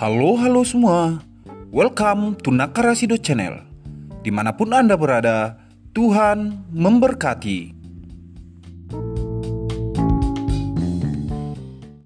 Halo halo semua. Welcome to Nakarasido Channel. Di mana pun Anda berada Tuhan memberkati.